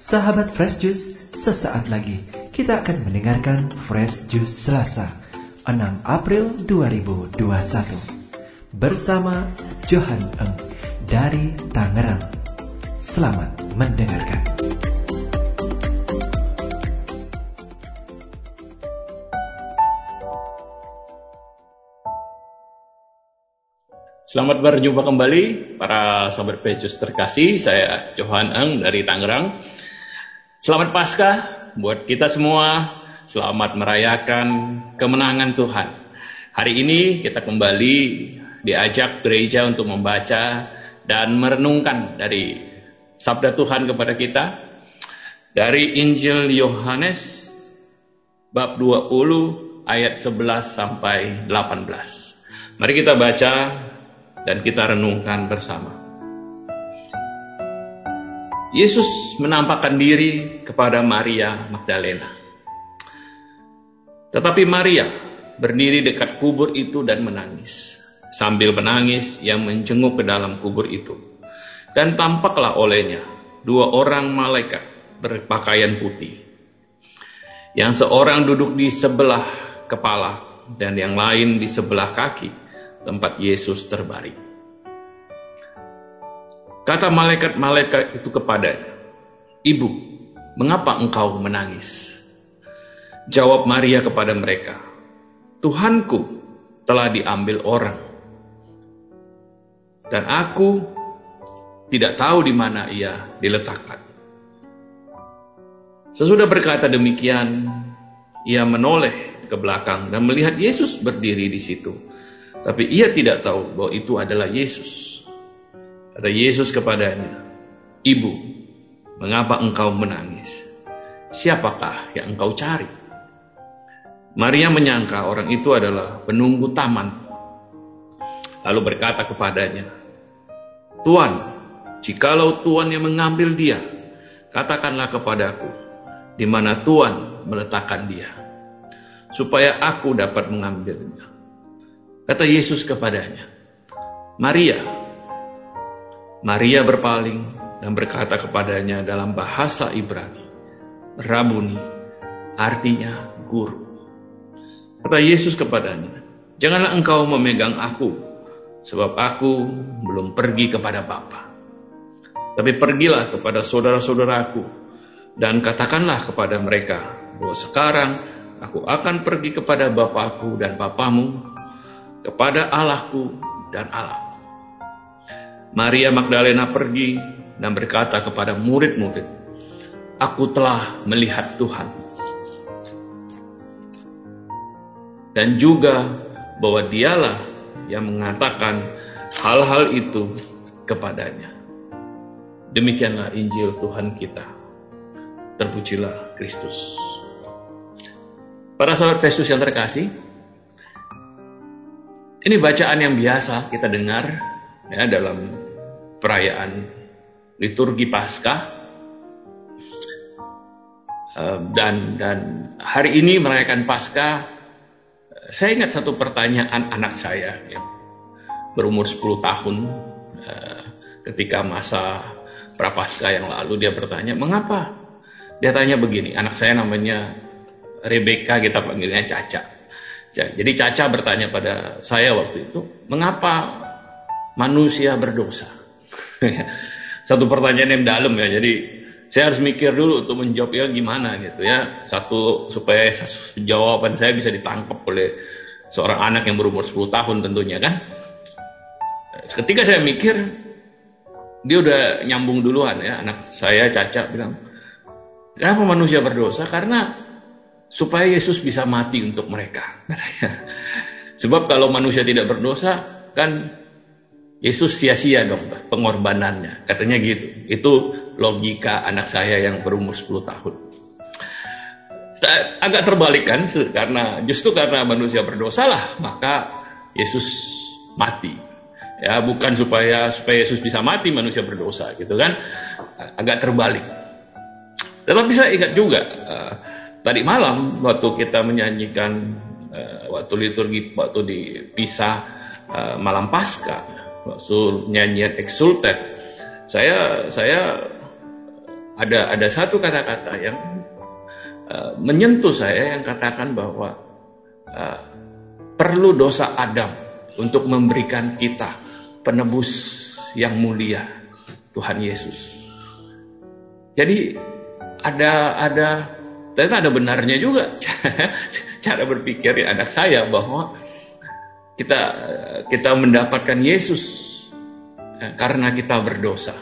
Sahabat Fresh Juice, sesaat lagi kita akan mendengarkan Fresh Juice Selasa, 6 April 2021. Bersama Johan Eng dari Tangerang. Selamat mendengarkan. Selamat berjumpa kembali para sahabat Fresh Juice terkasih. Saya Johan Eng dari Tangerang. Selamat Paskah buat kita semua. Selamat merayakan kemenangan Tuhan. Hari ini kita kembali diajak gereja untuk membaca dan merenungkan dari sabda Tuhan kepada kita dari Injil Yohanes bab 20 ayat 11 sampai 18. Mari kita baca dan kita renungkan bersama. Yesus menampakkan diri kepada Maria Magdalena. Tetapi Maria berdiri dekat kubur itu dan menangis. Sambil menangis, ia menjenguk ke dalam kubur itu. Dan tampaklah olehnya dua orang malaikat berpakaian putih. Yang seorang duduk di sebelah kepala dan yang lain di sebelah kaki tempat Yesus terbaring. Kata malaikat-malaikat itu kepadanya, Ibu, mengapa engkau menangis? Jawab Maria kepada mereka, Tuhanku telah diambil orang. Dan aku tidak tahu di mana ia diletakkan. Sesudah berkata demikian, ia menoleh ke belakang dan melihat Yesus berdiri di situ. Tapi ia tidak tahu bahwa itu adalah Yesus. Kata Yesus kepadanya, Ibu, mengapa engkau menangis? Siapakah yang engkau cari? Maria menyangka orang itu adalah penunggu taman. Lalu berkata kepadanya, Tuan, jikalau Tuan yang mengambil dia, katakanlah kepadaku, di mana Tuan meletakkan dia, supaya aku dapat mengambilnya. Kata Yesus kepadanya, Maria, Maria berpaling dan berkata kepadanya dalam bahasa Ibrani, Rabuni, artinya guru. Kata Yesus kepadanya, Janganlah engkau memegang aku, sebab aku belum pergi kepada Bapa. Tapi pergilah kepada saudara-saudaraku, dan katakanlah kepada mereka bahwa sekarang aku akan pergi kepada Bapakku dan Bapamu, kepada Allahku dan Allahmu. Maria Magdalena pergi dan berkata kepada murid-murid, "Aku telah melihat Tuhan." Dan juga bahwa dialah yang mengatakan hal-hal itu kepadanya. Demikianlah Injil Tuhan kita. Terpujilah Kristus. Para sahabat Yesus yang terkasih, ini bacaan yang biasa kita dengar ya dalam perayaan liturgi Paskah. Eh, dan dan hari ini merayakan Paskah saya ingat satu pertanyaan anak saya yang berumur 10 tahun eh, ketika masa prapaskah yang lalu dia bertanya mengapa? Dia tanya begini anak saya namanya Rebecca kita panggilnya Caca. Jadi Caca bertanya pada saya waktu itu mengapa manusia berdosa? Satu pertanyaan yang dalam ya. Jadi saya harus mikir dulu untuk menjawab ya gimana gitu ya. Satu supaya jawaban saya bisa ditangkap oleh seorang anak yang berumur 10 tahun tentunya kan. Ketika saya mikir dia udah nyambung duluan ya anak saya Caca bilang kenapa manusia berdosa karena supaya Yesus bisa mati untuk mereka sebab kalau manusia tidak berdosa kan Yesus sia-sia dong pengorbanannya. Katanya gitu. Itu logika anak saya yang berumur 10 tahun. Agak terbalik kan, karena justru karena manusia berdosa lah, maka Yesus mati. Ya, bukan supaya supaya Yesus bisa mati manusia berdosa gitu kan. Agak terbalik. Tetapi saya ingat juga uh, tadi malam waktu kita menyanyikan uh, waktu liturgi waktu dipisah uh, malam Paskah waktu nyanyian exulted saya saya ada ada satu kata-kata yang uh, menyentuh saya yang katakan bahwa uh, perlu dosa Adam untuk memberikan kita penebus yang mulia Tuhan Yesus. Jadi ada ada ternyata ada benarnya juga cara berpikir anak saya bahwa kita kita mendapatkan Yesus ya, karena kita berdosa.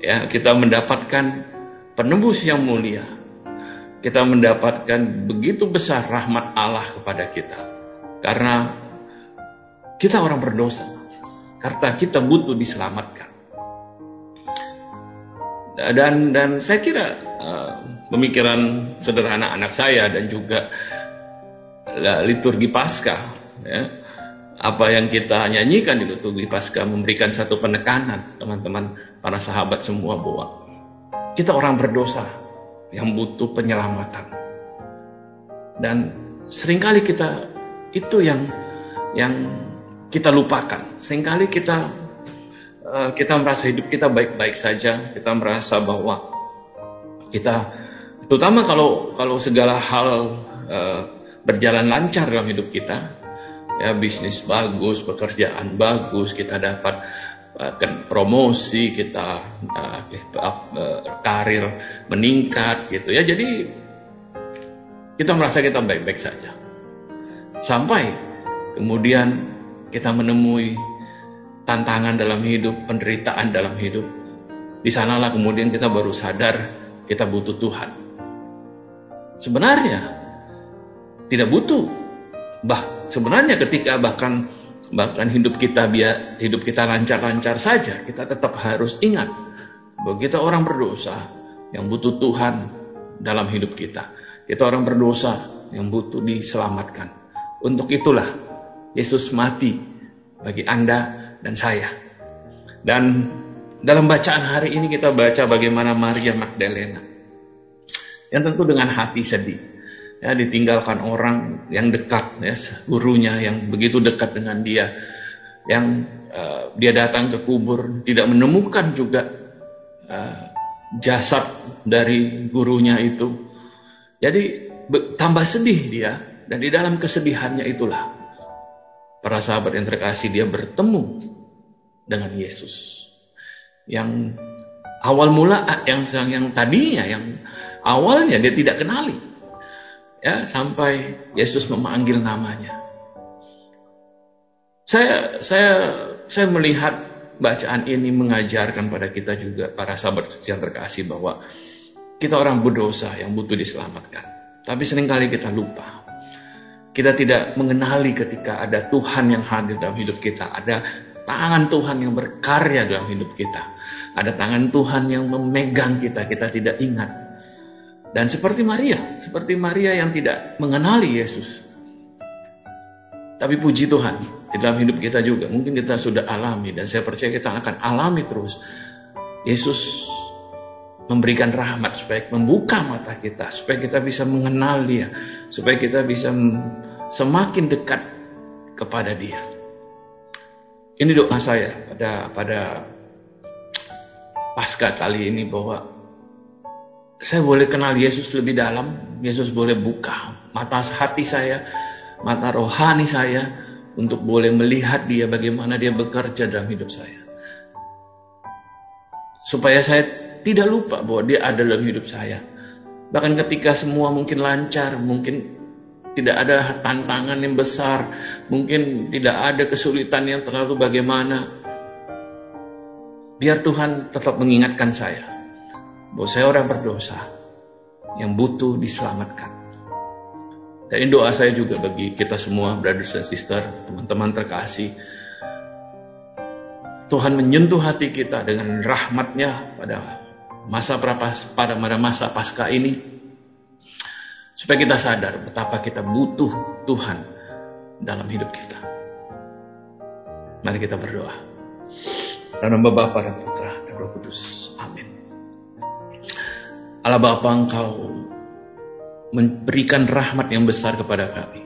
Ya, kita mendapatkan penebus yang mulia. Kita mendapatkan begitu besar rahmat Allah kepada kita. Karena kita orang berdosa. Karena kita butuh diselamatkan. Dan dan saya kira uh, pemikiran sederhana anak saya dan juga liturgi Paskah ya, apa yang kita nyanyikan di liturgi Paskah memberikan satu penekanan teman-teman para sahabat semua bahwa kita orang berdosa yang butuh penyelamatan. Dan sering kali kita itu yang yang kita lupakan. Seringkali kita uh, kita merasa hidup kita baik-baik saja. Kita merasa bahwa kita terutama kalau kalau segala hal uh, berjalan lancar dalam hidup kita ya bisnis bagus, pekerjaan bagus, kita dapat uh, promosi, kita uh, uh, karir meningkat gitu ya. Jadi kita merasa kita baik-baik saja. Sampai kemudian kita menemui tantangan dalam hidup, penderitaan dalam hidup. Di sanalah kemudian kita baru sadar kita butuh Tuhan. Sebenarnya tidak butuh. Bah, sebenarnya ketika bahkan bahkan hidup kita biar hidup kita lancar-lancar saja, kita tetap harus ingat bahwa kita orang berdosa yang butuh Tuhan dalam hidup kita. Kita orang berdosa yang butuh diselamatkan. Untuk itulah Yesus mati bagi Anda dan saya. Dan dalam bacaan hari ini kita baca bagaimana Maria Magdalena yang tentu dengan hati sedih ya ditinggalkan orang yang dekat ya gurunya yang begitu dekat dengan dia yang uh, dia datang ke kubur tidak menemukan juga uh, jasad dari gurunya itu. Jadi tambah sedih dia dan di dalam kesedihannya itulah para sahabat yang terkasih dia bertemu dengan Yesus. Yang awal mula yang yang tadinya yang awalnya dia tidak kenali ya sampai Yesus memanggil namanya. Saya saya saya melihat bacaan ini mengajarkan pada kita juga para sahabat yang terkasih bahwa kita orang berdosa yang butuh diselamatkan. Tapi sering kali kita lupa. Kita tidak mengenali ketika ada Tuhan yang hadir dalam hidup kita, ada tangan Tuhan yang berkarya dalam hidup kita. Ada tangan Tuhan yang memegang kita, kita tidak ingat dan seperti Maria, seperti Maria yang tidak mengenali Yesus. Tapi puji Tuhan, di dalam hidup kita juga, mungkin kita sudah alami dan saya percaya kita akan alami terus. Yesus memberikan rahmat supaya membuka mata kita, supaya kita bisa mengenal dia, supaya kita bisa semakin dekat kepada dia. Ini doa saya pada pada pasca kali ini bahwa saya boleh kenal Yesus lebih dalam, Yesus boleh buka mata hati saya, mata rohani saya untuk boleh melihat dia bagaimana dia bekerja dalam hidup saya. Supaya saya tidak lupa bahwa dia ada dalam hidup saya. Bahkan ketika semua mungkin lancar, mungkin tidak ada tantangan yang besar, mungkin tidak ada kesulitan yang terlalu bagaimana. Biar Tuhan tetap mengingatkan saya bahwa saya orang berdosa yang butuh diselamatkan. Dan ini doa saya juga bagi kita semua, brothers and sister, teman-teman terkasih. Tuhan menyentuh hati kita dengan rahmatnya pada masa prapas, pada masa pasca ini. Supaya kita sadar betapa kita butuh Tuhan dalam hidup kita. Mari kita berdoa. Dalam nama Bapa dan Putra dan Roh Kudus. Allah Bapa Engkau memberikan rahmat yang besar kepada kami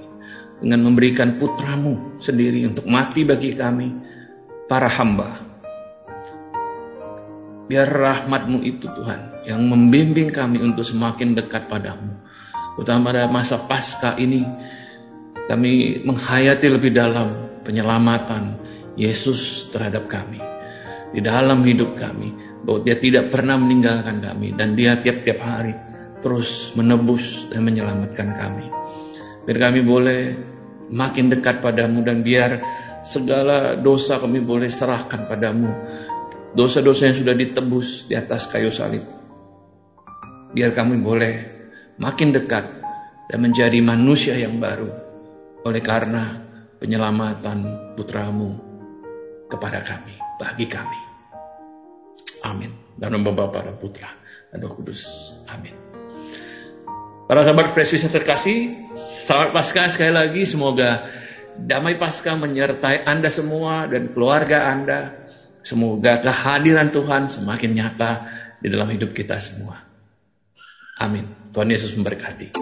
dengan memberikan putramu sendiri untuk mati bagi kami para hamba. Biar rahmatmu itu Tuhan yang membimbing kami untuk semakin dekat padamu. Terutama pada masa pasca ini kami menghayati lebih dalam penyelamatan Yesus terhadap kami. Di dalam hidup kami. Bahwa dia tidak pernah meninggalkan kami. Dan dia tiap-tiap hari terus menebus dan menyelamatkan kami. Biar kami boleh makin dekat padamu dan biar segala dosa kami boleh serahkan padamu dosa-dosa yang sudah ditebus di atas kayu salib. Biar kami boleh makin dekat dan menjadi manusia yang baru oleh karena penyelamatan putramu kepada kami, bagi kami. Amin. Dan nama Bapa dan Putra dan Roh Kudus. Amin. Para sahabat Fresh yang terkasih, selamat Paskah sekali lagi. Semoga damai Paskah menyertai Anda semua dan keluarga Anda Semoga kehadiran Tuhan semakin nyata di dalam hidup kita semua. Amin. Tuhan Yesus memberkati.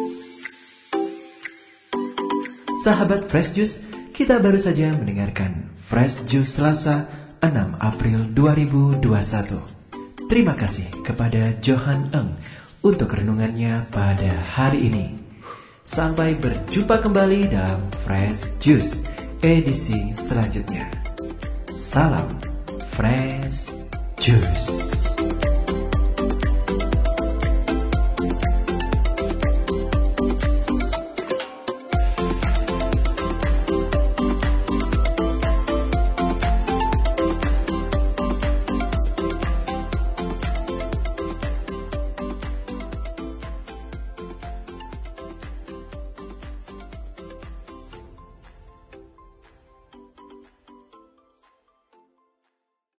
Sahabat Fresh Juice, kita baru saja mendengarkan Fresh Juice Selasa 6 April 2021. Terima kasih kepada Johan Eng untuk renungannya pada hari ini. Sampai berjumpa kembali dalam Fresh Juice edisi selanjutnya. Salam Fresh Juice.